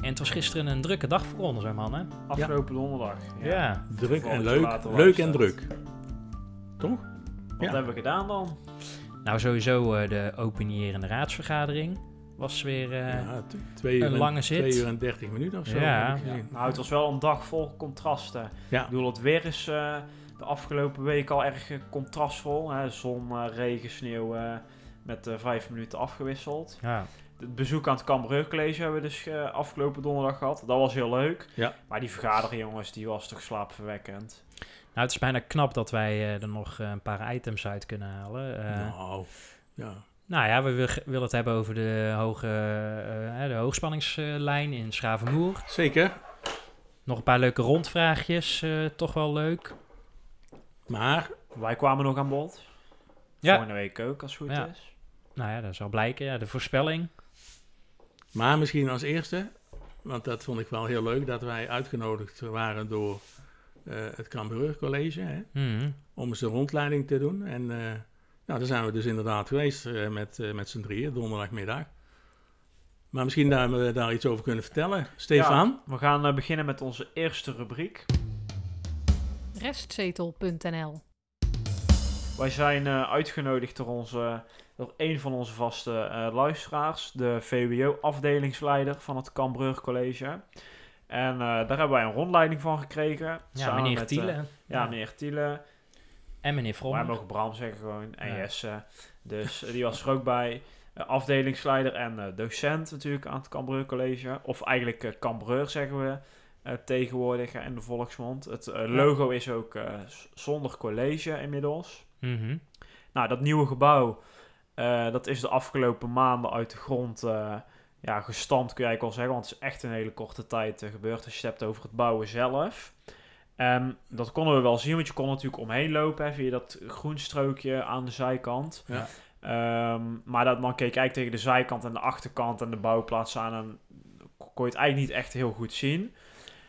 En het was gisteren een drukke dag voor ons, hè mannen? Afgelopen donderdag. Ja. Druk en leuk. Leuk en druk. Toch? Wat Ja. hebben we gedaan dan? Nou, sowieso eh, de openierende raadsvergadering was weer... eh, ja, twee uur een en, lange zit. Twee uur en dertig minuten of zo. Ja. heb ik gezien. Nou, het was wel een dag vol contrasten. Ja. Ik bedoel, het weer is eh, de afgelopen week al erg contrastvol. Hè? Zon, regen, sneeuw eh, met vijf minuten afgewisseld. ja. Het bezoek aan het Cambreur College hebben we dus eh, afgelopen donderdag gehad. Dat was heel leuk. Ja. Maar die vergadering, jongens, die was toch slaapverwekkend. Nou, het is bijna knap dat wij eh, er nog eh, een paar items uit kunnen halen. Eh, nou, ja. Nou ja, we wil- willen het hebben over de, hoge, de hoogspanningslijn in Schravenmoer. Zeker. Nog een paar leuke rondvraagjes, eh, toch wel leuk. Maar, Wij kwamen nog aan bod. Ja. Volgende week ook, als het goed Ja. is. Nou ja, dat zal blijken. Ja, de voorspelling. Maar misschien als eerste, want dat vond ik wel heel leuk, dat wij uitgenodigd waren door eh, het Cambreur College, hè, Mhm. om eens een rondleiding te doen. En eh, nou, daar zijn we dus inderdaad geweest eh, met, eh, met z'n drieën, donderdagmiddag. Maar misschien daar we daar iets over kunnen vertellen. Stefan? We gaan beginnen met onze eerste rubriek. Restzetel.nl Wij zijn eh, uitgenodigd door, onze, door een van onze vaste eh, luisteraars, de VWO-afdelingsleider van het Cambreur College. En eh, daar hebben wij een rondleiding van gekregen. Ja, samen meneer met, Thiele. eh, ja, meneer Thiele. En meneer Wij Vrommer. mogen Bram zeggen gewoon. En Ja. Jesse. Dus die was er ook bij. Afdelingsleider en docent natuurlijk aan het Cambreur College. Of eigenlijk Cambreur zeggen we eh, tegenwoordig in de volksmond. Het logo is ook z- zonder college inmiddels. Mhm. Nou, dat nieuwe gebouw, eh, dat is de afgelopen maanden uit de grond eh, ja, gestampt, kun je eigenlijk wel zeggen. Want het is echt een hele korte tijd eh, gebeurd als je het hebt over het bouwen zelf. En dat konden we wel zien, want je kon natuurlijk omheen lopen hè, via dat groenstrookje aan de zijkant. Ja. Ehm, maar dat, dan keek ik eigenlijk tegen de zijkant en de achterkant en de bouwplaats aan en kon je het eigenlijk niet echt heel goed zien.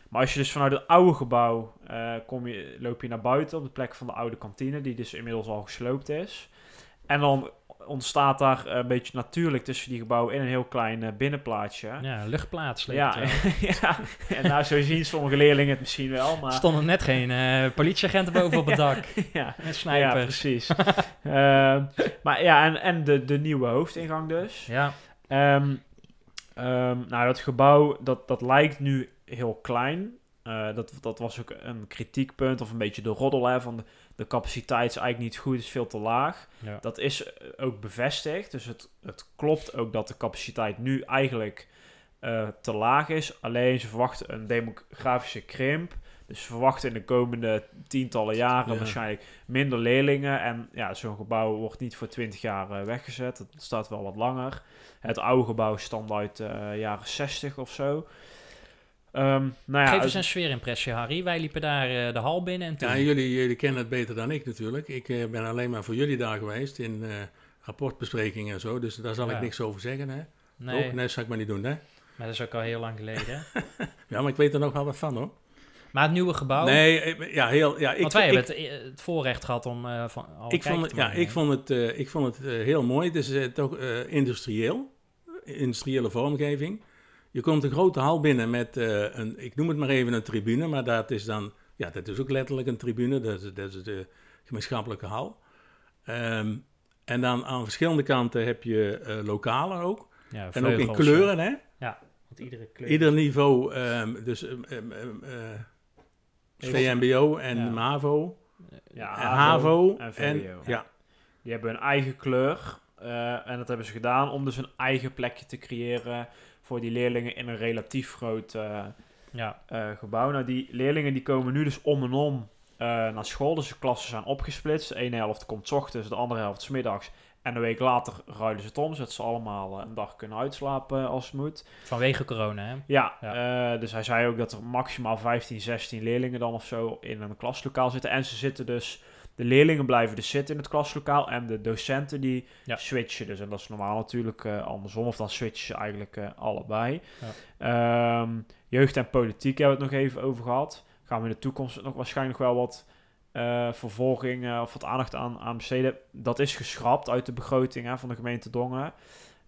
Maar als je dus vanuit het oude gebouw kom je, loop je naar buiten op de plek van de oude kantine, die dus inmiddels al gesloopt is. En dan ontstaat daar een beetje natuurlijk tussen die gebouwen in een heel klein eh, binnenplaatsje. Ja, luchtplaats. Ja, ja, en nou zo zien sommige leerlingen het misschien wel, Er maar... stonden net geen eh, politieagenten boven op het dak. ja, En ja, snijpers. precies. Ehm, maar ja, en, en de, de nieuwe hoofdingang dus. Ja, Ehm, ehm, nou, dat gebouw, dat, dat lijkt nu heel klein. Eh, dat, dat was ook een kritiekpunt of een beetje de roddel hè, van de, de capaciteit is eigenlijk niet goed, is veel te laag. ja. Dat is eh, ook bevestigd, dus het, het klopt ook dat de capaciteit nu eigenlijk eh, te laag is. Alleen ze verwachten een demografische krimp. Dus ze verwachten in de komende tientallen jaren Ja. waarschijnlijk minder leerlingen. En ja, zo'n gebouw wordt niet voor 20 jaar eh, weggezet. Het staat wel wat langer. Het oude gebouw stamt uit de jaren 60 of zo. Ehm, nou ja, Geef eens een sfeerimpressie, Harry. Wij liepen daar eh, de hal binnen en toen... Ja, jullie, jullie kennen het beter dan ik natuurlijk. Ik eh, ben alleen maar voor jullie daar geweest in eh, rapportbesprekingen en zo. Dus daar zal Ja. ik niks over zeggen. Hè? nee, Toch? Nee, dat zal ik maar niet doen. Hè? maar dat is ook al heel lang geleden. Ja, maar ik weet er nog wel wat van hoor. maar het nieuwe gebouw... Nee, ja, heel, ja, ik, want wij ik, hebben het, het voorrecht gehad om eh, van al ik, vond het, te ja, ik vond het, eh, ik vond het eh, heel mooi. Het is toch eh, industrieel, industriële vormgeving. Je komt een grote hal binnen met een, ik noem het maar even een tribune, maar dat is dan, ja, dat is ook letterlijk een tribune. Dat is, dat is de gemeenschappelijke hal. Ehm, en dan aan verschillende kanten heb je eh, lokalen ook. Ja, En ook in kleuren, hè? eh, Want iedere kleur... Ieder niveau, ehm, dus ehm, eh, VMBO en Ja. MAVO, ja, en HAVO en en, ja, Die hebben hun eigen kleur. Eh, en dat hebben ze gedaan om dus een eigen plekje te creëren voor die leerlingen in een relatief groot eh, Ja, eh, gebouw. Nou, die leerlingen die komen nu dus om en om naar school. Dus de klassen zijn opgesplitst. De ene helft komt 's ochtends, de andere helft 's middags. En een week later ruilen ze het om, zodat ze allemaal een dag kunnen uitslapen als het moet. Vanwege corona, hè? Ja, Ja. dus hij zei ook dat er maximaal 15, 16 leerlingen dan of zo in een klaslokaal zitten. En ze zitten dus, de leerlingen blijven dus zitten in het klaslokaal en de docenten die Ja. switchen dus. En dat is normaal natuurlijk eh, andersom, of dan switchen ze eigenlijk eh, allebei. Ja. Ehm, jeugd en politiek hebben we het nog even over gehad. Gaan we in de toekomst nog waarschijnlijk wel wat eh, vervolging of wat aandacht aan, aan besteden. Dat is geschrapt uit de begroting hè, van de gemeente Dongen.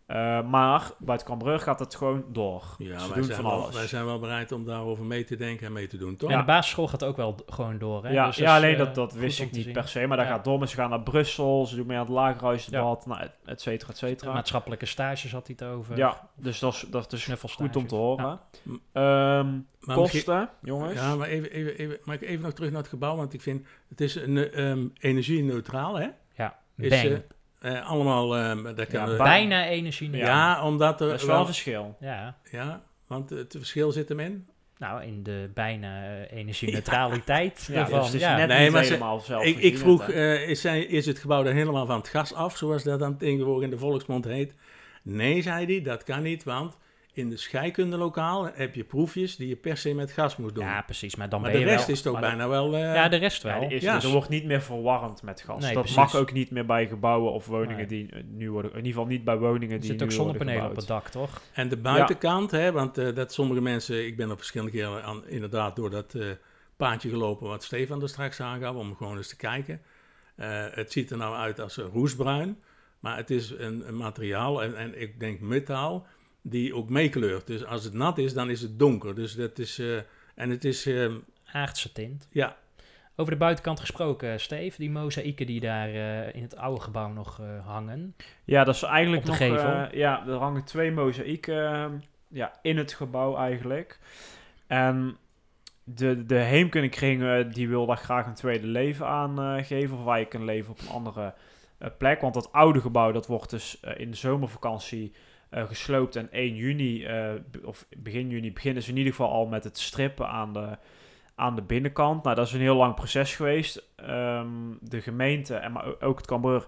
Eh, maar bij het Cambreur gaat het gewoon door. Ja, Ze wij doen zijn, van wel, alles. wij zijn wel bereid om daarover mee te denken en mee te doen, toch? En de basisschool gaat ook wel gewoon door, hè? Ja, Dus ja alleen eh, dat, dat goed wist ik niet zien. per se. Maar daar Ja. gaat door. Ze gaan naar Brussel. Ze doen mee aan het lagerhuisdebat. Nou, et- et cetera, et De cetera. maatschappelijke stages had hij het over. Ja, dus dat is, dat is Snuffelstage. goed om te horen. Ja. Ehm, Maar kosten, jongens. Ja, maar even, even, even, ik even nog terug naar het gebouw, want ik vind het is een, ehm energie-neutraal, hè? Ja, Is, bang. eh, eh, allemaal, daar Ja, we- Bijna energie. Ja. ja, omdat er dat is wel een verschil. Ja, ja, want het verschil zit hem in. nou, in de bijna eh, energie-neutraliteit Ja, ervan. dus het is ja. net Nee, niet maar ze- helemaal zelf. Ik, ik vroeg, eh, is, zij, is het gebouw dan helemaal van het gas af, zoals dat dan tegenwoordig in de volksmond heet? Nee, zei hij, dat kan niet, want in de scheikundelokaal heb je proefjes die je per se met gas moet doen. ja, precies. Maar dan maar ben de je rest wel... is toch bijna wel... eh, Ja, de rest wel. is, Ja. dus er wordt niet meer verwarmd met gas. Nee, dat precies. mag ook niet meer bij gebouwen of woningen Nee. die eh, nu worden... In ieder geval niet bij woningen er die zitten ook nu worden zonnepanelen op het dak, toch? En de buitenkant, hè, want eh, dat sommige mensen, ik ben op verschillende keren aan, inderdaad door dat eh, paadje gelopen wat Stefan er straks aangaf, om gewoon eens te kijken. Eh, het ziet er nou uit als een roestbruin, maar het is een, een materiaal, en, en ik denk metaal, die ook meekleurt. Dus als het nat is, dan is het donker. Dus dat is, eh, en het is, eh, Aardse tint. ja, Over de buitenkant gesproken, Steve. Die mozaïeken die daar eh, in het oude gebouw nog eh, hangen. Ja, dat is eigenlijk Op de nog... gevel. eh, ja, er hangen twee mozaïeken eh, ja, in het gebouw eigenlijk. En de, de heemkundekring eh, die wil daar graag een tweede leven aan eh, geven. Of wij kunnen leven op een andere eh, plek. Want dat oude gebouw dat wordt dus eh, in de zomervakantie eh, gesloopt. En 1 juni, eh, of begin juni, beginnen ze in ieder geval al met het strippen aan de, aan de binnenkant. Nou, dat is een heel lang proces geweest. Ehm, de gemeente en maar ook het Cambreur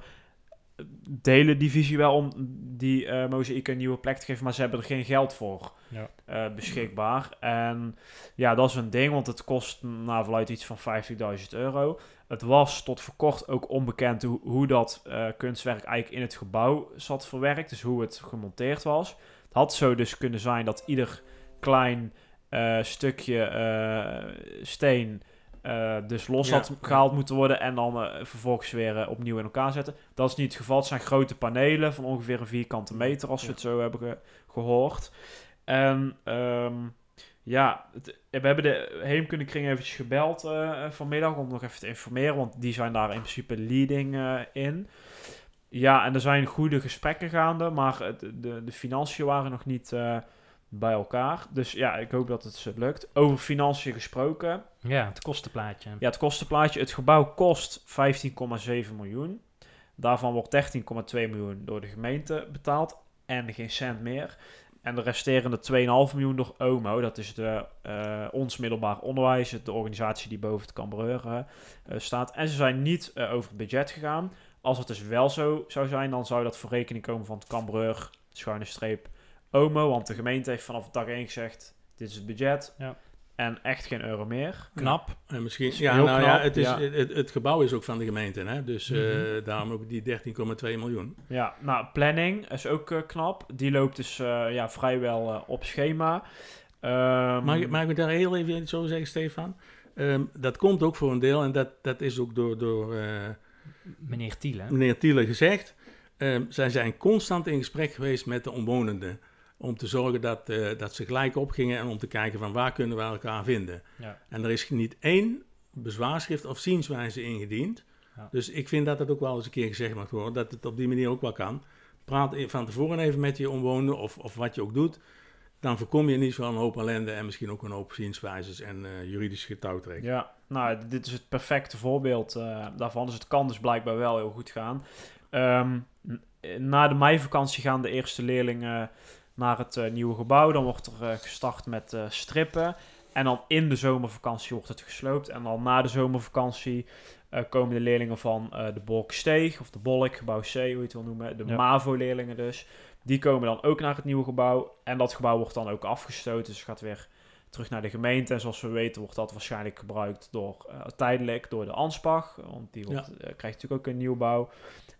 delen die visie wel om die eh mozaïek een nieuwe plek te geven, maar ze hebben er geen geld voor Ja. eh, beschikbaar. En ja, dat is een ding, want het kost naar verluidt iets van 50.000 euro. Het was tot voor kort ook onbekend hoe, hoe dat eh, kunstwerk eigenlijk in het gebouw zat verwerkt, dus hoe het gemonteerd was. Het had zo dus kunnen zijn dat ieder klein eh, stukje eh, steen dus los Ja. had gehaald moeten worden en dan vervolgens weer opnieuw in elkaar zetten. Dat is niet het geval. Het zijn grote panelen van ongeveer een vierkante meter, als we het zo hebben ge- gehoord. En ehm, ja, het- we hebben de Heemkundekring eventjes gebeld eh, vanmiddag om nog even te informeren, want die zijn daar in principe leading eh, in. Ja, en er zijn goede gesprekken gaande, maar het- de, de financiën waren nog niet eh, bij elkaar. Dus ja, ik hoop dat het lukt. Over financiën gesproken. Ja, het kostenplaatje. Ja, het kostenplaatje. Het gebouw kost 15,7 miljoen. Daarvan wordt 13,2 miljoen door de gemeente betaald. En geen cent meer. En de resterende 2,5 miljoen door OMO. Dat is de, eh, ons middelbaar onderwijs. De organisatie die boven het Cambreur eh, eh, staat. En ze zijn niet eh, over het budget gegaan. Als het dus wel zo zou zijn, dan zou dat voor rekening komen van het Cambreur, schuine streep, OMO. Want de gemeente heeft vanaf dag 1 gezegd, dit is het budget. Ja. En echt geen euro meer. Knap. En misschien, is ja, nou knap, ja, het, is, ja. Het, het gebouw is ook van de gemeente, hè? dus eh, Mhm. daarom ook die 13,2 miljoen. Ja, nou, planning is ook eh, knap. Die loopt dus eh, ja, vrijwel eh, op schema. Ehm, Mag, ik- mag ik daar heel even iets over zeggen, Stefan? Ehm, dat komt ook voor een deel, en dat, dat is ook door, door eh, Meneer Thiele. meneer Thiele gezegd. Ehm, zij zijn constant in gesprek geweest met de omwonenden. Om te zorgen dat, eh, dat ze gelijk opgingen en om te kijken van waar kunnen we elkaar vinden. Ja. En er is niet één bezwaarschrift of zienswijze ingediend. Ja. Dus ik vind dat het ook wel eens een keer gezegd mag worden, dat het op die manier ook wel kan. Praat e- van tevoren even met je omwonenden of, of wat je ook doet. Dan voorkom je niet een hoop ellende en misschien ook een hoop zienswijzes en eh juridisch getouwtrek. Ja, nou, dit is het perfecte voorbeeld eh, daarvan. Dus het kan dus blijkbaar wel heel goed gaan. Ehm, na de meivakantie gaan de eerste leerlingen naar het eh, nieuwe gebouw. Dan wordt er eh, gestart met eh, strippen. En dan in de zomervakantie wordt het gesloopt. En dan na de zomervakantie komen de leerlingen van eh, de Bolksteeg of de Bolk, gebouw C, hoe je het wil noemen. De Ja. MAVO-leerlingen dus. Die komen dan ook naar het nieuwe gebouw. En dat gebouw wordt dan ook afgestoten. Dus gaat weer terug naar de gemeente. En zoals we weten wordt dat waarschijnlijk gebruikt door, eh, tijdelijk door de Anspach. Want die wordt, krijgt natuurlijk ook een nieuwbouw.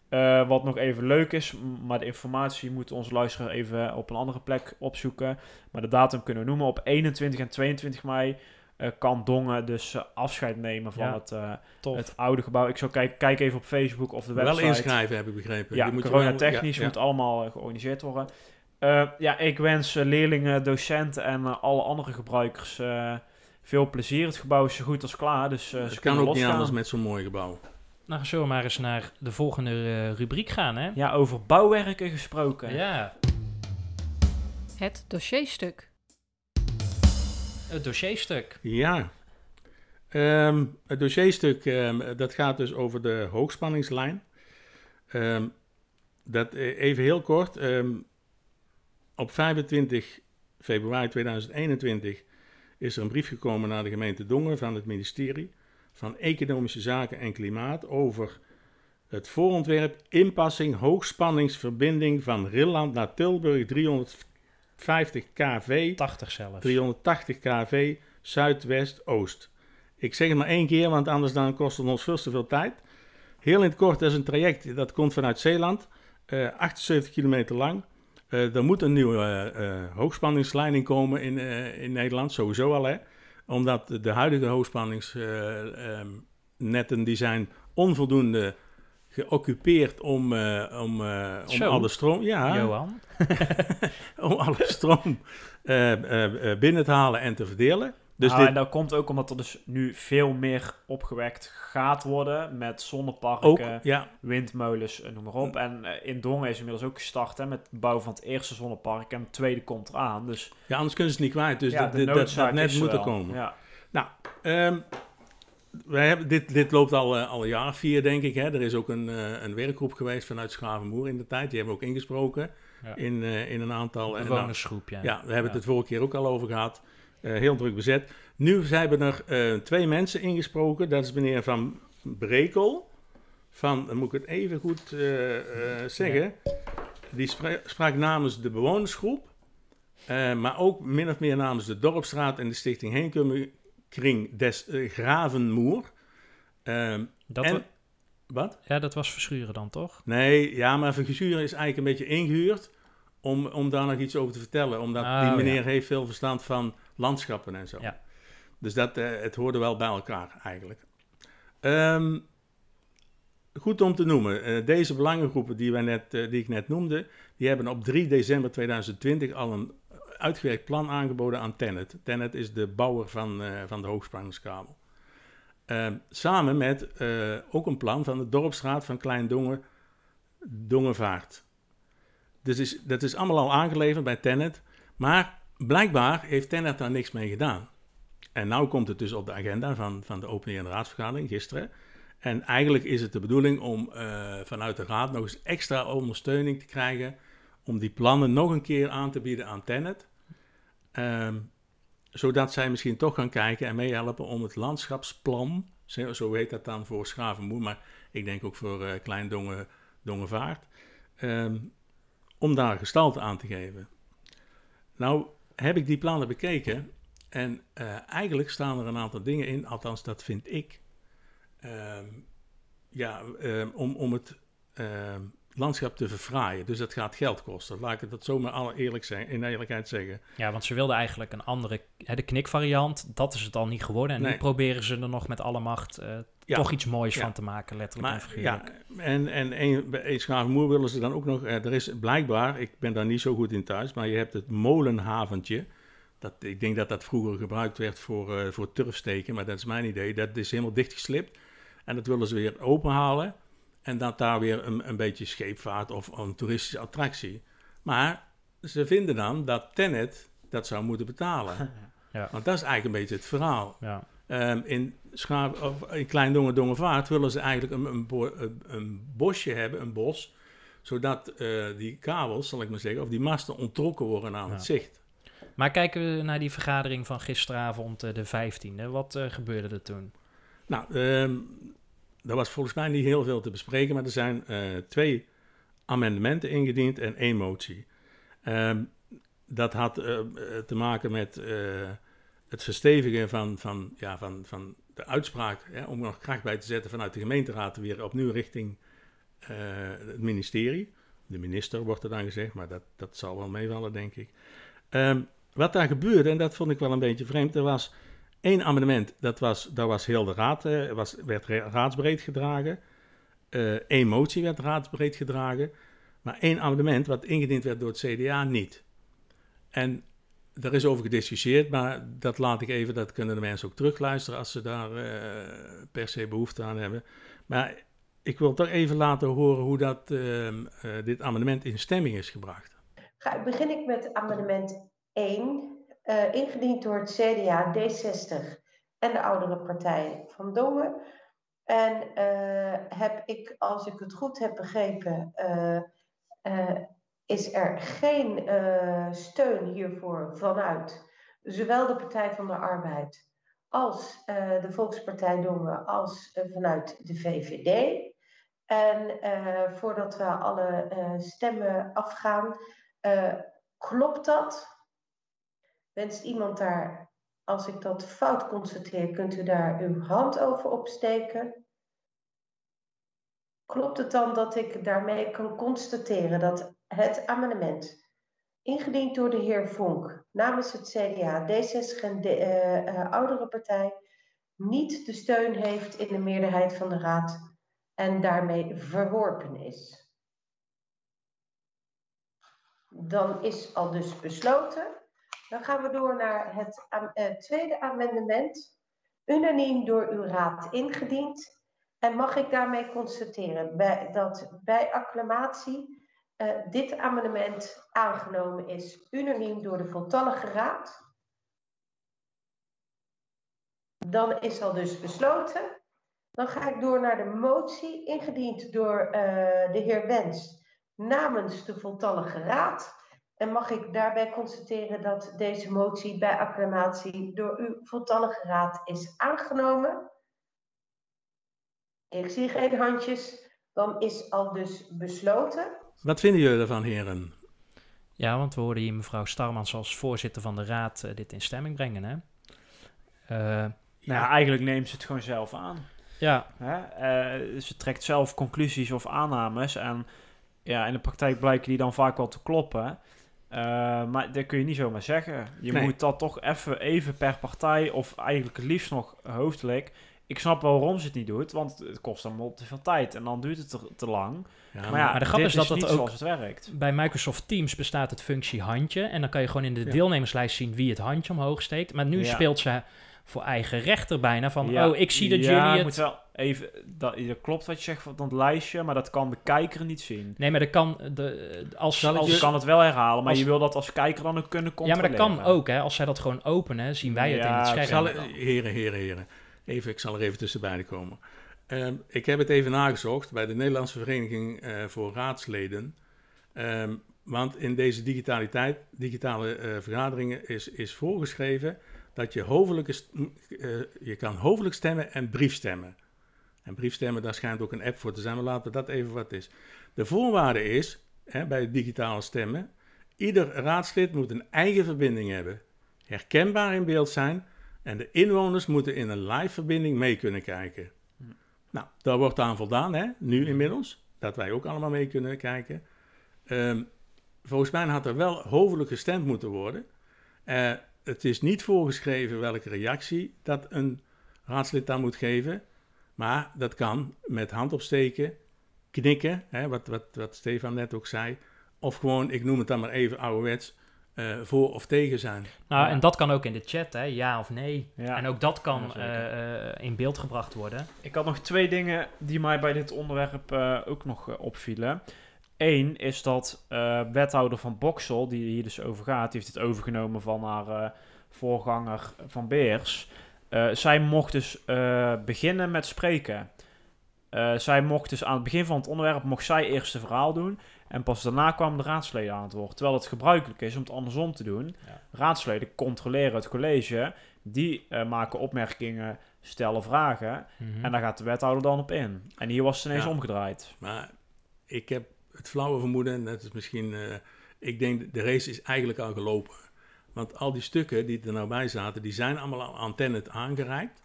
Eh, wat nog even leuk is, maar de informatie moet onze luisteraar even op een andere plek opzoeken. Maar de datum kunnen we noemen. Op 21 en 22 mei eh, kan Dongen dus eh, afscheid nemen van Ja. het, eh, het oude gebouw. Ik zou kijken, kijk even op Facebook of de Wel website. inschrijven, heb ik begrepen. Ja, Die moet je coronatechnisch wel- ja, moet allemaal eh, georganiseerd worden. Eh, ja, ik wens eh, leerlingen, docenten en eh, alle andere gebruikers eh, veel plezier. Het gebouw is zo goed als klaar, dus eh Het ze kan kunnen ook niet anders met zo'n mooi gebouw. Nou, zullen we maar eens naar de volgende eh, rubriek gaan, hè? Ja, over bouwwerken gesproken. Ja, Het dossierstuk. het dossierstuk. Ja. Ehm, het dossierstuk, ehm, dat gaat dus over de hoogspanningslijn. Ehm, dat eh, even heel kort. ehm, op 25 februari 2021 is er een brief gekomen naar de gemeente Dongen van het ministerie van Economische Zaken en Klimaat over het voorontwerp inpassing hoogspanningsverbinding van Rilland naar Tilburg 350 kV 80 zelfs. 380 kV Zuidwest-Oost. Ik zeg het maar één keer, want anders dan kost het ons veel te veel tijd. Heel in het kort, dat is een traject dat komt vanuit Zeeland, eh 78 kilometer lang. Eh, er moet een nieuwe eh, eh, hoogspanningsleiding komen in, eh, in Nederland, sowieso al hè. Omdat de huidige hoogspanningsnetten die zijn onvoldoende geoccupeerd om, eh, om, eh, om alle stroom... Ja, Johan. om alle stroom eh, eh, eh, binnen te halen en te verdelen. Dus Nou, dit En dat komt ook omdat er dus nu veel meer opgewekt gaat worden met zonneparken, ook, ja, windmolens, eh, noem maar op. En eh, in Dongen is inmiddels ook gestart hè, met het bouwen van het eerste zonnepark en het tweede komt eraan. Dus ja, anders kunnen ze het niet kwijt. Dus ja, dat, dat, net is moet er wel. komen. Ja. Ehm, wij hebben, dit, dit loopt al, eh, al een jaar of vier, denk ik. Hè. Er is ook een, eh, een werkgroep geweest vanuit Schavenmoer in de tijd. Die hebben we ook ingesproken Ja. in, eh, in een aantal... en nou, Bewonersgroep, ja. Ja, we hebben het Ja. het vorige keer ook al over gehad. Eh, heel druk bezet. Nu zijn er eh, twee mensen ingesproken. Dat is meneer Van Brekel. Van, dan moet ik het even goed eh, zeggen. Die spra- sprak namens de bewonersgroep. maar ook min of meer namens de Dorpstraat en de Stichting Heenkring des Gravenmoer. Ehm, Dat en, wa- wat? ja, dat was Verschuren dan, toch? Nee, ja, maar Verguzuren is eigenlijk een beetje ingehuurd om, om daar nog iets over te vertellen. Omdat Oh, die meneer ja. heeft veel verstand van landschappen en zo. Ja. Dus dat, eh, het hoorde wel bij elkaar eigenlijk. Ehm, goed om te noemen, eh, deze belangengroepen die, wij net, eh, die ik net noemde, die hebben op 3 december 2020 al een uitgewerkt plan aangeboden aan Tennet. Tennet is de bouwer van, van de hoogspanningskabel. Ehm, samen met ook een plan van de dorpsraad van Klein Dongen, Dongenvaart. Dus is, dat is allemaal al aangeleverd bij Tennet. Maar blijkbaar heeft Tennet daar niks mee gedaan. En nu komt het dus op de agenda van, van de opening en de raadsvergadering gisteren. En eigenlijk is het de bedoeling om eh, vanuit de raad nog eens extra ondersteuning te krijgen. Om die plannen nog een keer aan te bieden aan Tennet. Ehm, zodat zij misschien toch gaan kijken en meehelpen om het landschapsplan, zo, zo heet dat dan voor Schavenmoer, maar ik denk ook voor eh Klein Dongen, Dongenvaart, ehm, om daar gestalte aan te geven. Nou heb ik die plannen bekeken en eh, eigenlijk staan er een aantal dingen in, althans dat vind ik, ehm, ja, ehm, om, om het ehm, landschap te verfraaien. Dus dat gaat geld kosten. Laat ik dat zomaar alle eerlijk zijn, in eerlijkheid zeggen. Ja, want ze wilden eigenlijk een andere, hè, de knikvariant, dat is het al niet geworden. En Nee. nu proberen ze er nog met alle macht eh, Ja. toch iets moois Ja. van te maken, letterlijk en Maar figuurlijk. ja, en, en een, bij Schavenmoer willen ze dan ook nog... eh, er is blijkbaar, ik ben daar niet zo goed in thuis... maar je hebt het molenhaventje. Dat, ik denk dat dat vroeger gebruikt werd voor, eh, voor turfsteken... maar dat is mijn idee. Dat is helemaal dichtgeslipt. En dat willen ze weer openhalen... en dat daar weer een, een beetje scheepvaart of een toeristische attractie. Maar ze vinden dan dat Tennet dat zou moeten betalen. Ja. Want dat is eigenlijk een beetje het verhaal. Ja. Ehm, in, Schaap, of in Klein Dongen Dongenvaart willen ze eigenlijk een, een, bo- een- een bosje hebben, een bos, zodat eh, die kabels, zal ik maar zeggen, of die masten ontrokken worden aan Ja. het zicht. Maar kijken we naar die vergadering van gisteravond, eh, de 15e. Wat eh, gebeurde er toen? Nou, ehm, daar was volgens mij niet heel veel te bespreken, maar er zijn twee amendementen ingediend en één motie. Ehm, dat had te maken met het verstevigen van, van, ja, van, van de uitspraak, hè, om nog kracht bij te zetten vanuit de gemeenteraad weer opnieuw richting eh, het ministerie. De minister wordt er dan gezegd, maar dat, dat zal wel meevallen, denk ik. Ehm, wat daar gebeurde, en dat vond ik wel een beetje vreemd, er was één amendement, dat was, dat was heel de raad, eh, was, werd ra- raadsbreed gedragen. Eén Eh, motie werd raadsbreed gedragen, maar één amendement wat ingediend werd door het CDA niet. En daar is over gediscussieerd, maar dat laat ik even, dat kunnen de mensen ook terugluisteren als ze daar eh, per se behoefte aan hebben. Maar ik wil toch even laten horen hoe dat, ehm, eh, dit amendement in stemming is gebracht. Ga, begin ik met amendement 1, eh, ingediend door het CDA, D60 en de oudere partij van Dongen. En heb ik, als ik het goed heb begrepen, is er geen eh, steun hiervoor vanuit zowel de Partij van de Arbeid als eh, de Volkspartij Dongen als eh, vanuit de VVD. En voordat we alle stemmen afgaan, klopt dat? Wenst iemand daar, als ik dat fout constateer, kunt u daar uw hand over opsteken? Klopt het dan dat ik daarmee kan constateren dat het amendement, ingediend door de heer Vonk namens het CDA, D66 en de eh, eh, oudere partij, niet de steun heeft in de meerderheid van de raad en daarmee verworpen is? Dan is al dus besloten. Dan gaan we door naar het eh, tweede amendement. Unaniem door uw raad ingediend. En mag ik daarmee constateren bij, dat bij acclamatie eh, dit amendement aangenomen is, unaniem door de voltallige raad? Dan is al dus besloten. Dan ga ik door naar de motie, ingediend door eh, de heer Wens namens de voltallige raad. En mag ik daarbij constateren dat deze motie bij acclamatie door uw voltallige raad is aangenomen? Ik zie geen handjes. Dan is al dus besloten. Wat vinden jullie ervan, heren? Ja, want we hoorden hier mevrouw Starmans als voorzitter van de raad eh, dit in stemming brengen, hè? Eh, Nou ja, eigenlijk neemt ze het gewoon zelf aan. ja, Hè? Eh, ze trekt zelf conclusies of aannames. En ja, in de praktijk blijken die dan vaak wel te kloppen. Eh, maar dat kun je niet zomaar zeggen. Je Nee. moet dat toch even, even per partij, of eigenlijk het liefst nog hoofdelijk. Ik snap wel waarom ze het niet doet, want het kost dan te veel tijd en dan duurt het te, te lang. Ja, maar ja, maar de grap is dat dat niet ook- het werkt. bij Microsoft Teams bestaat het functie handje. En dan kan je gewoon in de Ja. deelnemerslijst zien wie het handje omhoog steekt. Maar nu Ja. speelt ze voor eigen rechter bijna van... Ja. Oh, ik zie dat ja, jullie je het... moet wel even, dat, dat klopt wat je zegt van dat lijstje, maar dat kan de kijker niet zien. Nee, maar dat kan... De, als, Zal als, Je kan het wel herhalen, maar als- je wil dat als kijker dan ook kunnen ja, maar controleren. dat kan ook, hè. Als zij dat gewoon openen, zien wij het in het scherm. Zal heren, heren, heren. Even, ik zal er even tussen beiden komen. Ehm, ik heb het even nagezocht bij de Nederlandse Vereniging eh, voor Raadsleden. Ehm, want in deze digitaliteit, digitale eh, vergaderingen is, is voorgeschreven dat je, hoofdelijke, eh, je kan hoofdelijk stemmen en briefstemmen. En briefstemmen, daar schijnt ook een app voor te zijn, maar laten we dat even wat is. De voorwaarde is, hè, bij het digitale stemmen, ieder raadslid moet een eigen verbinding hebben, herkenbaar in beeld zijn en de inwoners moeten in een live verbinding mee kunnen kijken. Nou, daar wordt aan voldaan, hè, nu inmiddels, dat wij ook allemaal mee kunnen kijken. Ehm, volgens mij had er wel hoofdelijk gestemd moeten worden. Eh, het is niet voorgeschreven welke reactie dat een raadslid dan moet geven, maar dat kan met hand opsteken, knikken, hè, wat, wat, wat Stefan net ook zei, of gewoon, ik noem het dan maar even ouderwets, eh, voor of tegen zijn. Nou, Ja. en dat kan ook in de chat, hè. Ja of nee. Ja. En ook dat kan Ja, eh, eh, in beeld gebracht worden. Ik had nog twee dingen die mij bij dit onderwerp eh, ook nog opvielen. Eén is dat eh, wethouder van Boksel, die hier dus over gaat, die heeft het overgenomen van haar eh, voorganger van Beers. Eh, zij mocht dus eh, beginnen met spreken. Eh, zij mocht dus aan het begin van het onderwerp mocht zij eerst een verhaal doen. En pas daarna kwamen de raadsleden aan het woord. Terwijl het gebruikelijk is om het andersom te doen. Ja. Raadsleden controleren het college. Die eh, maken opmerkingen stellen vragen Mhm. en daar gaat de wethouder dan op in. En hier was het ineens Ja. omgedraaid. Maar ik heb het flauwe vermoeden, dat is misschien, eh, ik denk de race is eigenlijk al gelopen. Want al die stukken die er nou bij zaten, die zijn allemaal aan antennes aangereikt.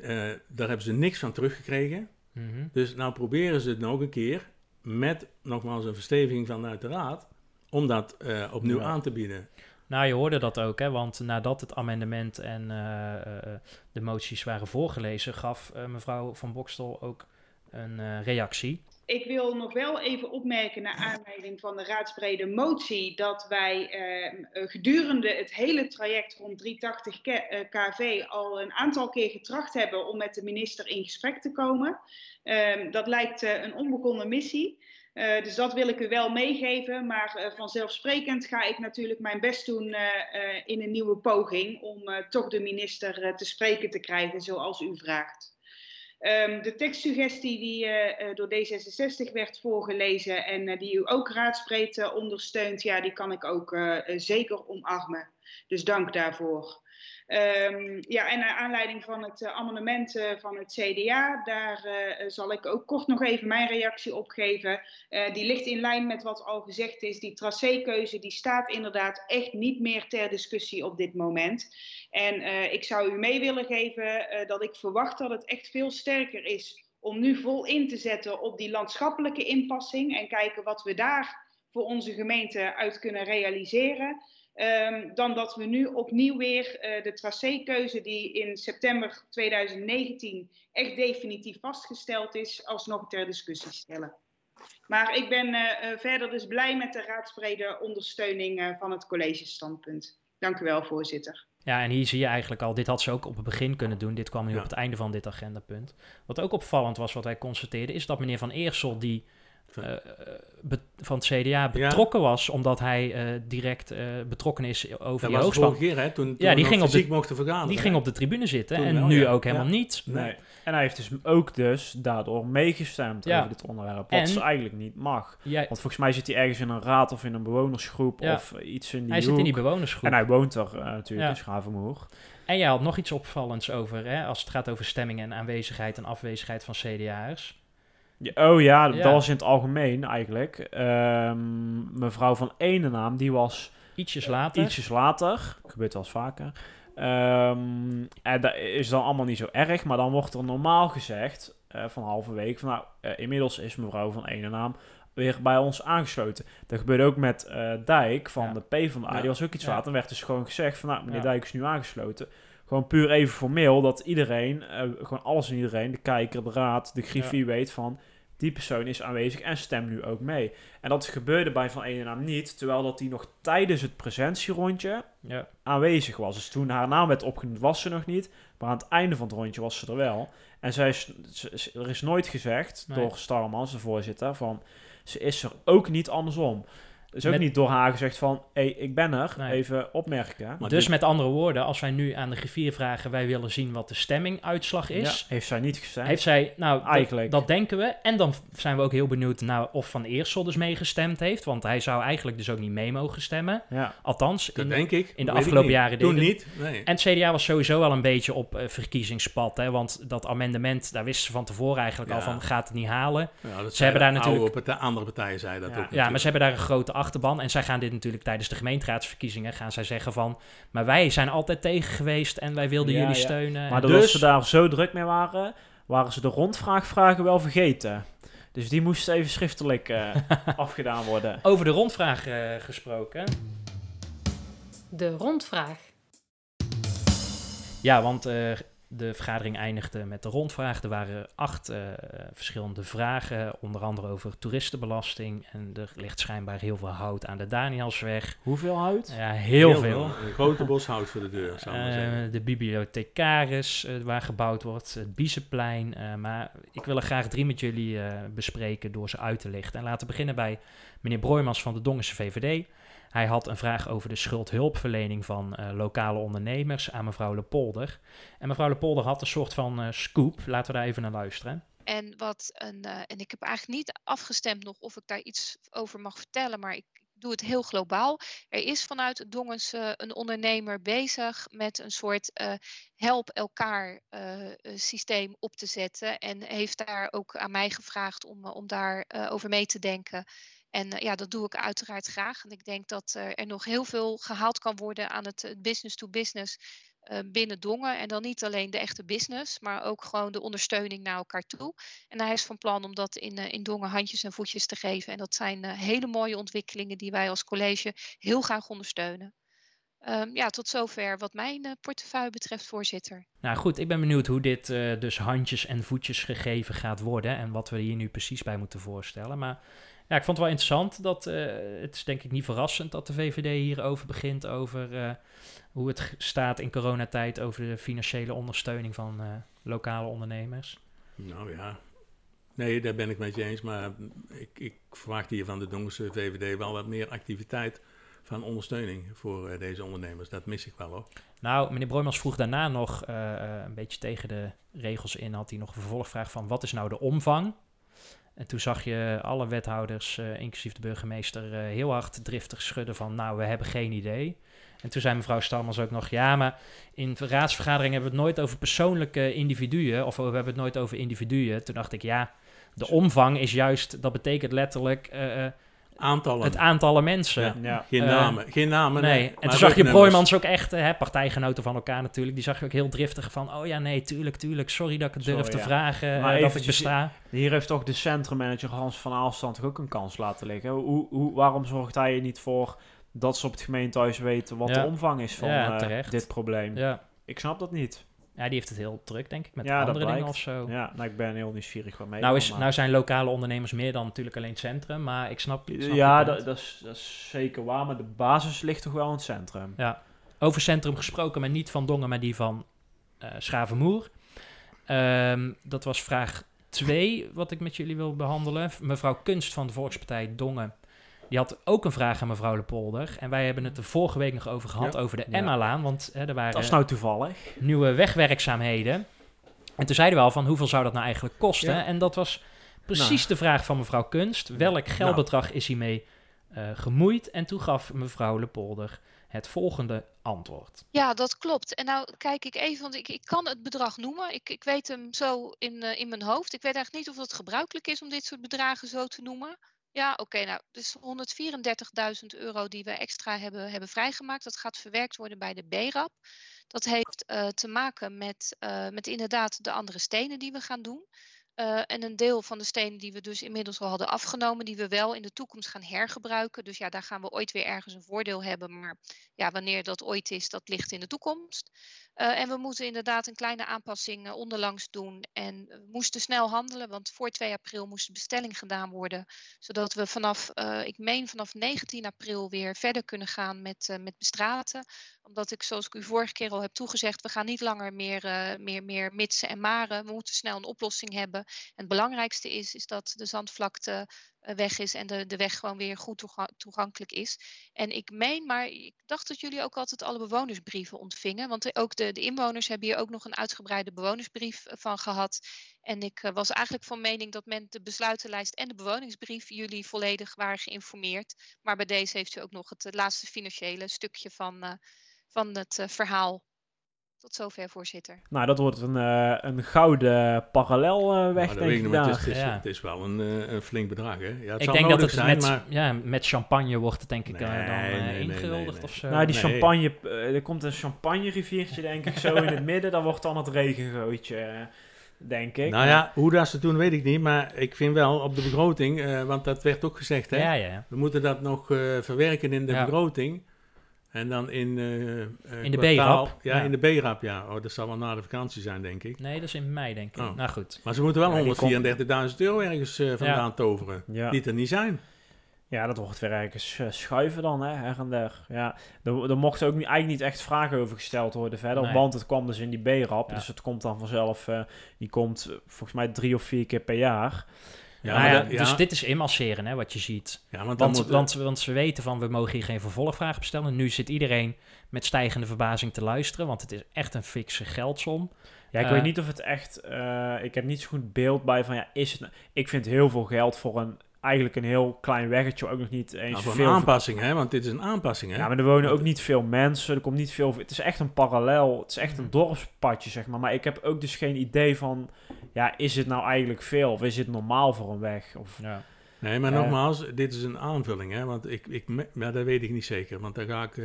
Eh, daar hebben ze niks van teruggekregen. Mhm. Dus nou proberen ze het nog een keer met nogmaals een versteviging vanuit de raad, om dat eh, opnieuw Ja. aan te bieden. Nou, je hoorde dat ook, hè? want nadat het amendement en eh, eh, de moties waren voorgelezen, gaf mevrouw Van Bokstel ook een eh, reactie. Ik wil nog wel even opmerken naar aanleiding van de raadsbrede motie dat wij eh, gedurende het hele traject rond 380 K- eh, KV al een aantal keer getracht hebben om met de minister in gesprek te komen. Ehm, dat lijkt eh, een onbegonnen missie. Eh, dus dat wil ik u wel meegeven. Maar eh, vanzelfsprekend ga ik natuurlijk mijn best doen in een nieuwe poging om toch de minister te spreken te krijgen zoals u vraagt. Ehm, de tekstsuggestie die door D66 werd voorgelezen en die u ook raadsbreed ondersteunt, ja, die kan ik ook zeker omarmen. Dus dank daarvoor. Ehm, ja, en naar aanleiding van het eh, amendement eh, van het CDA, daar eh, zal ik ook kort nog even mijn reactie op geven. Die ligt in lijn met wat al gezegd is. Die tracékeuze die staat inderdaad echt niet meer ter discussie op dit moment. En ik zou u mee willen geven dat ik verwacht dat het echt veel sterker is om nu vol in te zetten op die landschappelijke inpassing en kijken wat we daar voor onze gemeente uit kunnen realiseren. Ehm, dan dat we nu opnieuw weer eh, de tracékeuze die in september 2019 echt definitief vastgesteld is, alsnog ter discussie stellen. Maar ik ben eh, eh, verder dus blij met de raadsbrede ondersteuning eh, van het collegestandpunt. Dank u wel, voorzitter. Ja, en hier zie je eigenlijk al, dit had ze ook op het begin kunnen doen. Dit kwam nu Ja. op het einde van dit agendapunt. Wat ook opvallend was, wat wij constateerden, is dat meneer Van Eersel, die Van- eh, be- van het CDA betrokken was, omdat hij eh, direct eh, betrokken is over Dat die was de hoogspan. vorige keer, hè, toen, toen Ja, die ging op de- fysiek mochten vergaderen. Die hè. ging op de tribune zitten Toen en wel, nu ja. ook helemaal Ja. niet. Nee. En hij heeft dus ook dus daardoor meegestemd Ja. over dit onderwerp. Wat En- ze eigenlijk niet mag. Jij, Want volgens mij zit hij ergens in een raad of in een bewonersgroep Ja. of eh, iets in die hij zit in die bewonersgroep. En hij woont er eh, natuurlijk Ja. in Schavenmoer. En jij had nog iets opvallends over, hè, als het gaat over stemming en aanwezigheid en afwezigheid van CDA'ers. Ja, oh ja, Ja. dat was in het algemeen eigenlijk. Ehm, mevrouw van Enenaam, die was Ietsjes later. ietsjes later. Gebeurt wel eens vaker. Ehm, en dat is dan allemaal niet zo erg. Maar dan wordt er normaal gezegd eh, van halve week van nou, eh, inmiddels is mevrouw van Enenaam weer bij ons aangesloten. Dat gebeurde ook met eh, Dijk van Ja. de PvdA. Ja. Die was ook iets later. En werd dus gewoon gezegd van nou, meneer. Dijk is nu aangesloten. Gewoon puur even formeel dat iedereen, eh, gewoon alles en iedereen, de kijker, de raad, de griffie weet van die persoon is aanwezig en stemt nu ook mee. En dat gebeurde bij Van Enenaam niet, terwijl dat die nog tijdens het presentierondje Ja. aanwezig was. Dus toen haar naam werd opgenoemd was ze nog niet, maar aan het einde van het rondje was ze er wel. En zij is, ze- er is nooit gezegd Nee. door Starmans, de voorzitter, van ze is er ook niet andersom. Is ook Met- niet door haar gezegd van, hé, hey, ik ben er, Nee. even opmerken. Maar dus dit- met andere woorden, als wij nu aan de griffier vragen, wij willen zien wat de stemminguitslag is. Ja, heeft zij niet gestemd. Heeft zij, nou, dat- Eigenlijk. Dat, denken we. En dan zijn we ook heel benieuwd naar of Van Eersel dus meegestemd heeft. Want hij zou eigenlijk dus ook niet mee mogen stemmen. Ja. Althans, Dat in de, denk ik. in de weet afgelopen jaren Toen niet, nee. En het CDA was sowieso al een beetje op eh, verkiezingspad. Hè? Want dat amendement, daar wisten ze van tevoren eigenlijk al van, gaat het niet halen. Ja, dat Ze hebben daar natuurlijk- oude partij- andere partijen zeiden dat Ja. ook Ja, maar ze hebben daar een grote achterban. En zij gaan dit natuurlijk tijdens de gemeenteraadsverkiezingen gaan zij zeggen van... Maar wij zijn altijd tegen geweest en wij wilden Ja, jullie ja. steunen. Maar doordat Dus- ze daar zo druk mee waren, waren ze de rondvraagvragen wel vergeten. Dus die moesten even schriftelijk eh, afgedaan worden. Over de rondvraag eh, gesproken. De rondvraag. Ja, want eh, de vergadering eindigde met de rondvraag. Er waren acht eh, verschillende vragen, onder andere over toeristenbelasting. En er ligt schijnbaar heel veel hout aan de Danielsweg. Hoeveel hout? Ja, heel, veel. Een grote bos hout voor de deur, zou ik maar zeggen. Eh, de bibliothecaris eh, waar gebouwd wordt, het Biezenplein. eh, maar ik wil er graag drie met jullie eh, bespreken door ze uit te lichten. En laten we beginnen bij meneer Broijmans van de Dongense VVD. Hij had een vraag over de schuldhulpverlening van eh, lokale ondernemers aan mevrouw Lepolder. En mevrouw Lepolder had een soort van eh, scoop. Laten we daar even naar luisteren. En, wat een, eh, en ik heb eigenlijk niet afgestemd nog of ik daar iets over mag vertellen, maar ik doe het heel globaal. Er is vanuit Dongens een ondernemer bezig met een soort help elkaar systeem op te zetten. En heeft daar ook aan mij gevraagd om, om daar over mee te denken. En ja, dat doe ik uiteraard graag. En ik denk dat er nog heel veel gehaald kan worden aan het business-to-business. -business uh, binnen Dongen. En dan niet alleen de echte business, maar ook gewoon de ondersteuning naar elkaar toe. En hij is van plan om dat in, in Dongen handjes en voetjes te geven. En dat zijn hele mooie ontwikkelingen die wij als college heel graag ondersteunen. Um, ja, tot zover wat mijn portefeuille betreft, voorzitter. Nou goed, ik ben benieuwd hoe dit dus handjes en voetjes gegeven gaat worden. En wat we hier nu precies bij moeten voorstellen. Maar ja, ik vond het wel interessant dat het is denk ik niet verrassend dat de VVD hierover begint over hoe het staat in coronatijd over de financiële ondersteuning van uh, lokale ondernemers. Nou ja, nee, daar ben ik met je eens. Maar ik, ik verwacht hier van de Dongense VVD wel wat meer activiteit van ondersteuning voor deze ondernemers. Dat mis ik wel hoor. Nou, meneer Broijmans vroeg daarna nog een beetje tegen de regels in. Had hij nog een vervolgvraag van wat is nou de omvang? En toen zag je alle wethouders, inclusief de burgemeester, heel hard driftig schudden van nou, we hebben geen idee. En toen zei mevrouw Stalmans ook nog, ja, maar in de raadsvergadering hebben we het nooit over persoonlijke individuen, of we hebben het nooit over individuen. Toen dacht ik, ja, de omvang is juist, dat betekent letterlijk... Uh, aantallen. Het aantallen mensen. Ja, Geen namen. Uh, geen namen. Nee. nee. En toen zag je Broijmans ook echt, hè, partijgenoten van elkaar natuurlijk, die zag je ook heel driftig van, oh ja, nee, tuurlijk, tuurlijk, sorry dat ik het durf te ja. vragen, maar uh, dat ik besta. Hier heeft toch de centrummanager Hans van Aalstand toch ook een kans laten liggen. Hoe, hoe, waarom zorgt hij er niet voor dat ze op het gemeentehuis weten wat de omvang is van ja, uh, dit probleem. Ja. Ik snap dat niet. Ja, die heeft het heel druk, denk ik, met ja, andere dingen of zo. Ja, nou, ik ben heel nieuwsgierig waarmee. Nou, is, nou zijn lokale ondernemers meer dan natuurlijk alleen het centrum, maar ik snap, ik snap Ja, dat, dat, is, dat is zeker waar, maar de basis ligt toch wel in het centrum. Ja, over centrum gesproken, maar niet van Dongen, maar die van uh, Schavenmoer. Um, dat was vraag 2, wat ik met jullie wil behandelen. Mevrouw Kunst van de Volkspartij Dongen die had ook een vraag aan mevrouw Lepolder. En wij hebben het de vorige week nog over gehad, over de Emma-laan. Want hè, er waren dat is nou toevallig. nieuwe wegwerkzaamheden. En toen zeiden we al van hoeveel zou dat nou eigenlijk kosten? En dat was precies nou. de vraag van mevrouw Kunst. Welk geldbedrag nou. is hiermee uh, gemoeid? En toen gaf mevrouw Lepolder het volgende antwoord. Ja, dat klopt. En nou kijk ik even, want ik, ik kan het bedrag noemen. Ik, ik weet hem zo in, uh, in mijn hoofd. Ik weet eigenlijk niet of het gebruikelijk is om dit soort bedragen zo te noemen. Ja, oké. nou, dus 134.000 euro die we extra hebben, hebben vrijgemaakt. Dat gaat verwerkt worden bij de BRAP. Dat heeft uh, te maken met, uh, met inderdaad de andere stenen die we gaan doen. Uh, en een deel van de stenen die we dus inmiddels al hadden afgenomen, die we wel in de toekomst gaan hergebruiken. Dus ja, daar gaan we ooit weer ergens een voordeel hebben. Maar ja, wanneer dat ooit is, dat ligt in de toekomst. Uh, en we moeten inderdaad een kleine aanpassing uh, onderlangs doen. En we moesten snel handelen, want voor 2 april moest de bestelling gedaan worden. Zodat we vanaf, ik meen vanaf 19 april weer verder kunnen gaan met, met bestraten. Omdat ik, zoals ik u vorige keer al heb toegezegd, we gaan niet langer meer, meer, meer mitsen en maren. We moeten snel een oplossing hebben. Het belangrijkste is, is dat de zandvlakte eh, weg is en de, de weg gewoon weer goed toegankelijk is. En ik meen, maar ik dacht dat jullie ook altijd alle bewonersbrieven ontvingen. Want ook de, de inwoners hebben hier ook nog een uitgebreide bewonersbrief eh, van gehad. En ik uh, was eigenlijk van mening dat men de besluitenlijst en de bewoningsbrief jullie volledig waren geïnformeerd. Maar bij deze heeft u ook nog het laatste financiële stukje van, van het verhaal tot zover, voorzitter. Nou, dat wordt een, uh, een gouden parallelweg, uh, denk ik. Het is, het is wel een, uh, een flink bedrag, hè? Ja, het ik denk dat het zijn, met, maar... ja, met champagne wordt het denk ik nee, dan nee, ingehuldigd nee, of zo. Nou, die champagne... er komt een champagne-riviertje, denk ik, zo in het midden. Dan wordt dan het regengootje, denk ik. Nou ja, hoe dat ze doen, weet ik niet. Maar ik vind wel op de begroting, want dat werd ook gezegd, hè? Ja, ja. We moeten dat nog verwerken in de ja. begroting. En dan in, uh, in de B-rap? Ja, ja, in de B-rap, ja. Oh, dat zal wel na de vakantie zijn, denk ik. Nee, dat is in mei, denk ik. Oh. Nou goed. Maar ze moeten wel ja, 134.000 euro ergens uh, vandaan ja. toveren. Ja. Die er niet zijn. Ja, dat wordt weer ergens schuiven dan, hè, her en der. Ja, er, er mochten ook niet, eigenlijk niet echt vragen over gesteld worden verder, nee. want het kwam dus in die B-rap. Dus het komt dan vanzelf, uh, die komt volgens mij drie of vier keer per jaar. Ja, nou ja, dus dit is inmasseren, hè, wat je ziet. Ja, want, want, moet, want, want, ze weten van, we mogen hier geen vervolgvragen bestellen. Nu zit iedereen met stijgende verbazing te luisteren, want het is echt een fikse geldsom. Ja, ik uh, weet niet of het echt... Uh, ik heb niet zo goed beeld bij van, ja, is het... Nou- ik vind heel veel geld voor een eigenlijk een heel klein weggetje, ook nog niet eens Nou, voor veel... een aanpassing, hè? Want dit is een aanpassing, hè? Ja, maar er wonen ook niet veel mensen. Er komt niet veel. Het is echt een parallel. Het is echt een dorpspadje, zeg maar. Maar ik heb ook dus geen idee van. Ja, is het nou eigenlijk veel? Of is het normaal voor een weg? Of, Ja. Nee, maar Eh. nogmaals, dit is een aanvulling, hè? Want ik, ik, maar dat weet ik niet zeker. Want dan ga ik... eh,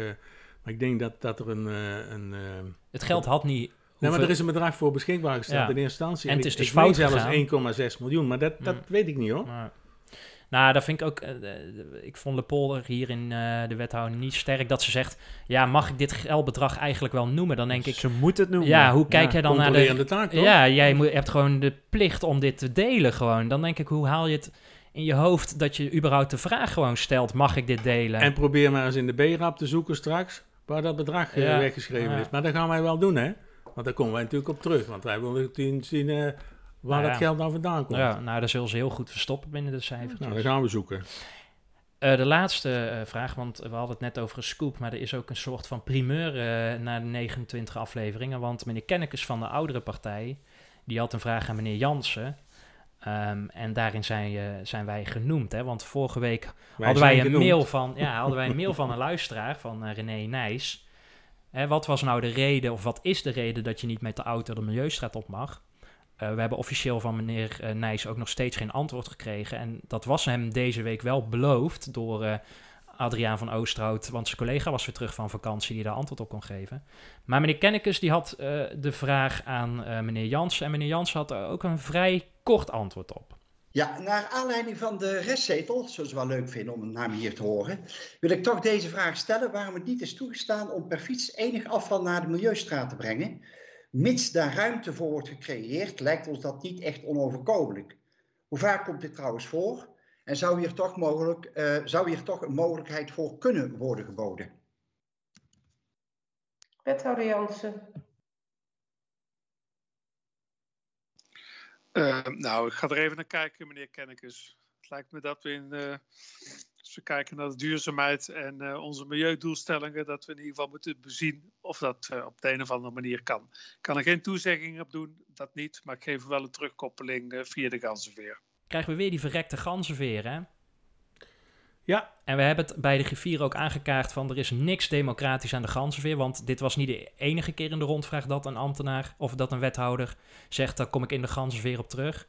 maar ik denk dat, dat er een... eh, een eh, Het geld had niet... Nee, maar er is een bedrag voor beschikbaar gesteld Ja. in eerste instantie. En het ik- is dus ik fout zelfs gegaan. 1,6 miljoen, maar dat, dat Mm. weet ik niet, hoor. Maar- nou, dat vind ik ook. eh, eh, ik vond Le Polder hier in eh, de wethouder niet sterk dat ze zegt: Ja, mag ik dit geldbedrag eigenlijk wel noemen? Dan denk ik. Ze moet het noemen. Ja, hoe kijk jij dan naar de. Taak, toch? Ja, jij moet, hebt gewoon de plicht om dit te delen gewoon. Dan denk ik, hoe haal je het in je hoofd dat je überhaupt de vraag gewoon stelt: Mag ik dit delen? En probeer maar eens in de B-rap te zoeken straks waar dat bedrag Ja. weggeschreven Ja. is. Maar dat gaan wij wel doen, hè? Want daar komen wij natuurlijk op terug. Want wij willen zien, zien waar Nou dat geld nou vandaan komt. ja, nou, daar zullen ze heel goed verstoppen binnen de cijfers. Nou, dat gaan we zoeken. Eh, de laatste eh, vraag, want we hadden het net over een scoop, maar er is ook een soort van primeur eh na de 29 afleveringen. Want meneer Kennekes van de oudere partij, die had een vraag aan meneer Jansen. Ehm, en daarin zijn, zijn wij genoemd. Hè? Want vorige week Wij hadden wij een genoemd. mail van, ja, hadden wij een mail van een luisteraar, van René Nijs. Hè, wat was nou de reden, of wat is de reden dat je niet met de auto de Milieustraat op mag? Eh, we hebben officieel van meneer eh, Nijs ook nog steeds geen antwoord gekregen. En dat was hem deze week wel beloofd door eh, Adriaan van Oosterhout. Want zijn collega was weer terug van vakantie die daar antwoord op kon geven. Maar meneer Kennekes die had de vraag aan meneer Jansen. En meneer Jansen had er ook een vrij kort antwoord op. Ja, naar aanleiding van de restzetel, zoals we wel leuk vinden om een naam hier te horen, wil ik toch deze vraag stellen waarom het niet is toegestaan om per fiets enig afval naar de Milieustraat te brengen. Mits daar ruimte voor wordt gecreëerd, lijkt ons dat niet echt onoverkomelijk. Hoe vaak komt dit trouwens voor? En zou hier toch, mogelijk, eh, zou hier toch een mogelijkheid voor kunnen worden geboden? Wethouder Jansen. Eh, nou, ik ga er even naar kijken, meneer Kennekes. Het lijkt me dat we in, eh, we kijken naar de duurzaamheid en eh, onze milieudoelstellingen, dat we in ieder geval moeten bezien of dat eh, op de een of andere manier kan. Ik kan er geen toezegging op doen, dat niet, maar ik geef wel een terugkoppeling eh, via de ganzenveer. Krijgen we weer die verrekte ganzenveer, hè? Ja. En we hebben het bij de griffier ook aangekaart van er is niks democratisch aan de ganzenveer. Want dit was niet de enige keer in de rondvraag dat een ambtenaar of dat een wethouder zegt, daar kom ik in de ganzenveer op terug.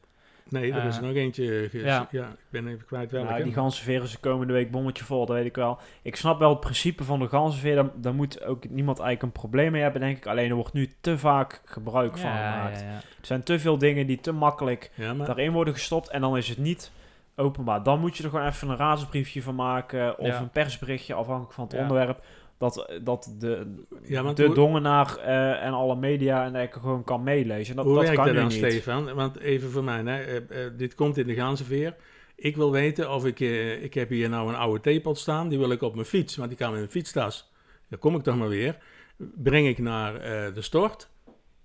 Nee, er is Eh, nog eentje. ges- ja. ja. ik ben even kwijt welke. Nou, die ganzenveer is de komende week bommetje vol, dat weet ik wel. Ik snap wel het principe van de ganzenveer. Daar, daar moet ook niemand eigenlijk een probleem mee hebben, denk ik. Alleen er wordt nu te vaak gebruik van gemaakt. ja, ja. Er zijn te veel dingen die te makkelijk Ja, maar daarin worden gestopt. En dan is het niet openbaar. Dan moet je er gewoon even een raadsbriefje van maken. Of Ja. een persberichtje, afhankelijk van het Ja. onderwerp. Dat, dat de, Ja, de hoe- dongenaar eh, en alle media en dergelijke gewoon kan meelezen. En dat, Hoe dat werkt kan dat dan. Stefan? Want even voor mij, hè, eh, eh, dit komt in de ganzenveer. Ik wil weten of ik... eh, ik heb hier nou een oude theepot staan, die wil ik op mijn fiets, want die kan in mijn fietstas. Daar kom ik toch maar weer. Breng ik naar eh, de stort.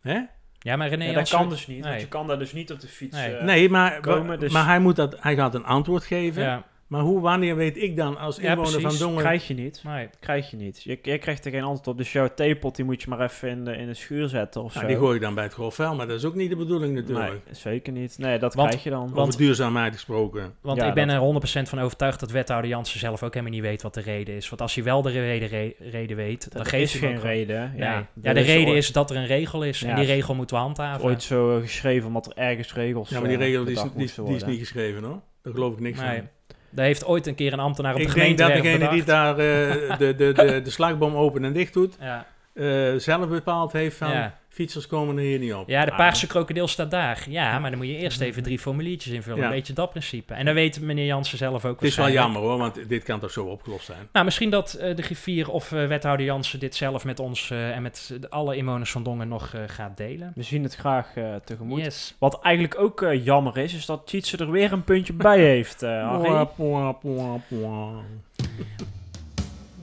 Hè? Ja, maar René, Ja, dat kan dus niet. Nee. Want je kan daar dus niet op de fiets. Nee. eh, nee, maar, komen, dus- maar hij, moet dat, hij gaat een antwoord geven. Ja, Maar hoe, wanneer weet ik dan als Ja, inwoner van Dongen... krijg je niet. nee. Krijg je niet. Je, je krijgt er geen antwoord op. Dus jouw theepot die moet je maar even in de, in de schuur zetten of Nou, zo. die gooi ik dan bij het grofvuil, maar dat is ook niet de bedoeling natuurlijk. Nee, zeker niet. Nee, dat Want- krijg je dan. want- Over duurzaamheid gesproken. Want Ja, ik ben dat- er 100% van overtuigd dat wethouder Jansen zelf ook helemaal niet weet wat de reden is. Want als hij wel de reden, re- reden weet, dan geeft hij geen ook reden. Nee. Ja, Ja, de reden ooit- is dat er een regel is Ja, en die regel moeten we handhaven. ooit zo geschreven omdat er ergens regels Ja, maar die eh, regel die is, die, is, die niet geschreven hoor. Daar geloof ik niks Nee. van. Daar heeft ooit een keer een ambtenaar op Ik de denk dat degene die daar eh, de, de, de, de slagboom open en dicht doet, Ja. eh, zelf bepaald heeft van Ja. Fietsers komen er hier niet op. ja, de Ah. paarse krokodil staat daar. Ja, maar dan moet je eerst even drie formuliertjes invullen. Ja. Een beetje dat principe. En dan weet meneer Jansen zelf ook Het is wel jammer hoor, want dit kan toch zo opgelost zijn. Nou, misschien dat eh, de griffier of eh, wethouder Jansen dit zelf met ons eh, en met alle inwoners van Dongen nog eh, gaat delen. We zien het graag eh, tegemoet. Yes. Wat eigenlijk ook eh, jammer is, is dat Tjitse er weer een puntje bij heeft, eh.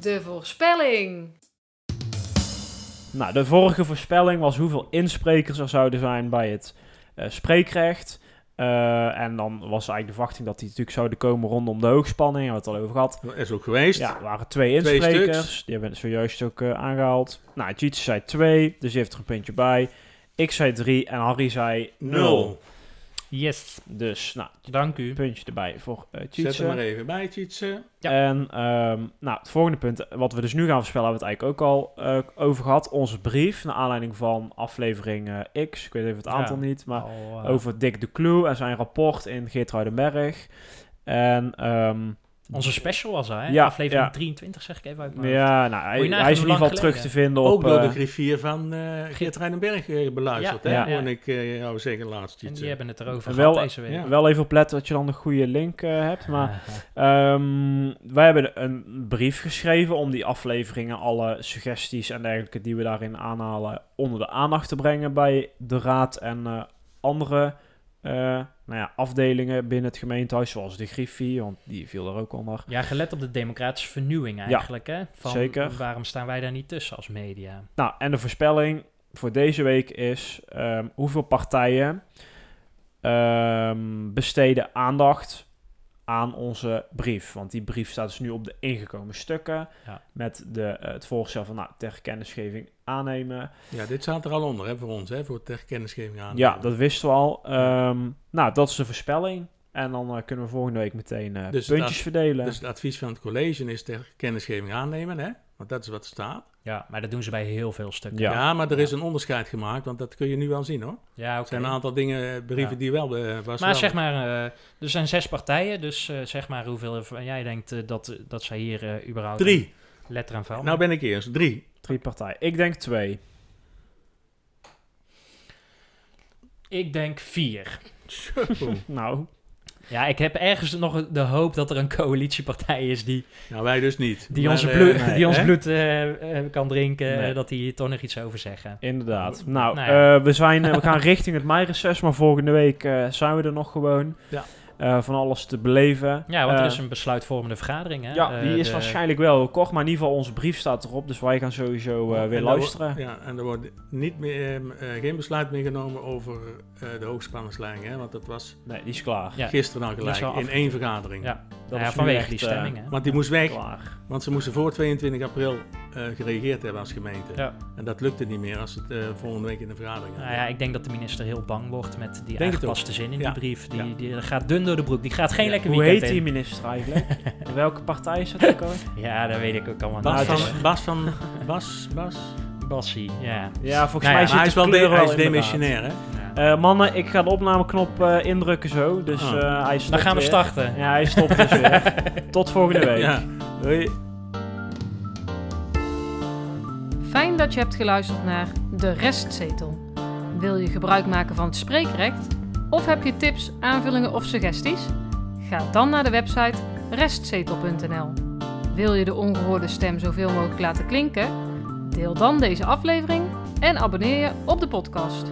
De voorspelling. Nou, de vorige voorspelling was hoeveel insprekers er zouden zijn bij het eh, spreekrecht. Eh, en dan was eigenlijk de verwachting dat die natuurlijk zouden komen rondom de hoogspanning. Daar hebben we het al over gehad. Dat is ook geweest. Ja, er waren twee Twee insprekers. stuks. die hebben we zojuist ook eh, aangehaald. Nou, Tjitse zei twee, dus die heeft er een puntje bij. Ik zei drie en Harry zei nul. Nul. Yes, Dus, nou, dank u. puntje erbij voor uh, Zet er maar even bij, Tjitse. Ja. En ehm, nou, het volgende punt, wat we dus nu gaan voorspellen, hebben we het eigenlijk ook al eh, over gehad. Onze brief, naar aanleiding van aflevering eh, X, ik weet even het aantal Ja. niet, maar over Dick de Clue en zijn rapport in Geertruidenberg. En ehm, Onze special was hij, hè? Ja, aflevering ja. 23 zeg ik even uit mijn ja, nou, hij, is in ieder geval terug te vinden op... Ook door de eh, griffier van eh Geert Rijdenberg eh, beluisterd, Ja, hè? ja. Ik eh, jou zeggen laatst, En Tjitse. die hebben het erover Wel- gehad deze week. ja. Wel even opletten dat je dan een goede link eh, hebt, maar... Ehm, wij hebben een brief geschreven om die afleveringen, alle suggesties en dergelijke die we daarin aanhalen, onder de aandacht te brengen bij de raad en eh, andere eh, nou ja, afdelingen binnen het gemeentehuis, zoals de Griffie, want die viel er ook onder. ja, gelet op de democratische vernieuwing eigenlijk, hè? Van, zeker. Waarom staan wij daar niet tussen als media? Nou, en de voorspelling voor deze week is ehm, hoeveel partijen ehm, besteden aandacht aan onze brief. Want die brief staat dus nu op de ingekomen stukken. Ja. Met de, eh, het voorstel van nou, ter kennisgeving aannemen. Ja, dit staat er al onder, hè, voor ons, hè? Voor ter kennisgeving aan. Ja, dat wisten we al. Ehm, nou, dat is de voorspelling. En dan eh, kunnen we volgende week meteen Dus puntjes verdelen. Dus het advies van het college is ter kennisgeving aannemen, hè? Want dat is wat er staat. Ja, maar dat doen ze bij heel veel stukken. Ja. Ja, maar er is een onderscheid gemaakt, want dat kun je nu wel zien, hoor. Ja, Er oké. zijn een aantal dingen, eh, brieven Ja. die wel... was Maar wel- zeg maar, eh, er zijn zes partijen, dus eh, zeg maar hoeveel van jij denkt dat, dat zij hier eh, überhaupt Drie. letter aan vuil Nou ben ik eerst. Drie. Drie partijen. Ik denk twee. Ik denk vier. nou, Ja, ik heb ergens nog de hoop dat er een coalitiepartij is die, Nou, wij dus niet. die, Maar, onze bloed, nee, die ons bloed eh, eh, kan drinken, Nee. dat die hier toch nog iets over zeggen. inderdaad. Nou, Nou ja. eh, we, zijn, we gaan richting het meireces, maar volgende week eh, zijn we er nog gewoon. Ja. Eh, van alles te beleven. Ja, want er Eh, is een besluitvormende vergadering. Hè? Ja, Eh, die is de- waarschijnlijk wel kort, maar in ieder geval onze brief staat erop, dus wij gaan sowieso eh, weer er luisteren. wordt- Ja, en er wordt niet meer, geen besluit meer genomen over eh, de hoogspanningslijn, hè? Want dat was Nee, die is klaar. Ja. gisteren al gelijk, in één vergadering. Ja, Dat ja, vanwege echt, die eh, stemming. hè? Want die moest weg, Klaar. want ze moesten voor 22 april eh, gereageerd hebben als gemeente. Ja. En dat lukte niet meer als het eh, volgende week in de vergadering Nou ja, ik denk dat de minister heel bang wordt met die aangepaste zin in Ja. die brief. Die, Ja. die gaat dun door de broek. Die gaat geen Ja. lekker Hoe weekend heet die in. minister eigenlijk? In welke partij is het ook al? Ja, dat weet ik ook allemaal Bas, niet. Van, Bas van... Bas? Bas? Bassie, ja. Ja, volgens Nou ja, mij zit hij is wel de, hij is demissionair, hè? Eh, mannen, ik ga de opnameknop eh, indrukken zo, dus Ah. eh, hij stopt Dan gaan we weer. starten. Ja, hij stopt dus weer. Tot volgende week. Ja. Doei. Fijn dat je hebt geluisterd naar De Restzetel. Wil je gebruik maken van het spreekrecht? Of heb je tips, aanvullingen of suggesties? Ga dan naar de website restzetel.nl. Wil je de ongehoorde stem zoveel mogelijk laten klinken? Deel dan deze aflevering en abonneer je op de podcast.